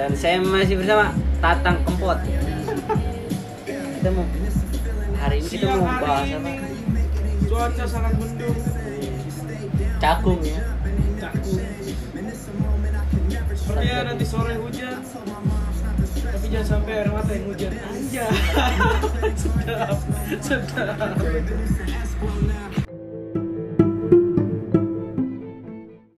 dan saya masih bersama Tatang Kempot. Kita mau hari ini kita Siang mau bahas apa? cuaca sangat mendung. Cakung ya. Cakung. Sepertinya nanti sore hujan. Tapi jangan sampai air mata yang hujan. Anjay. sedap. Sedap.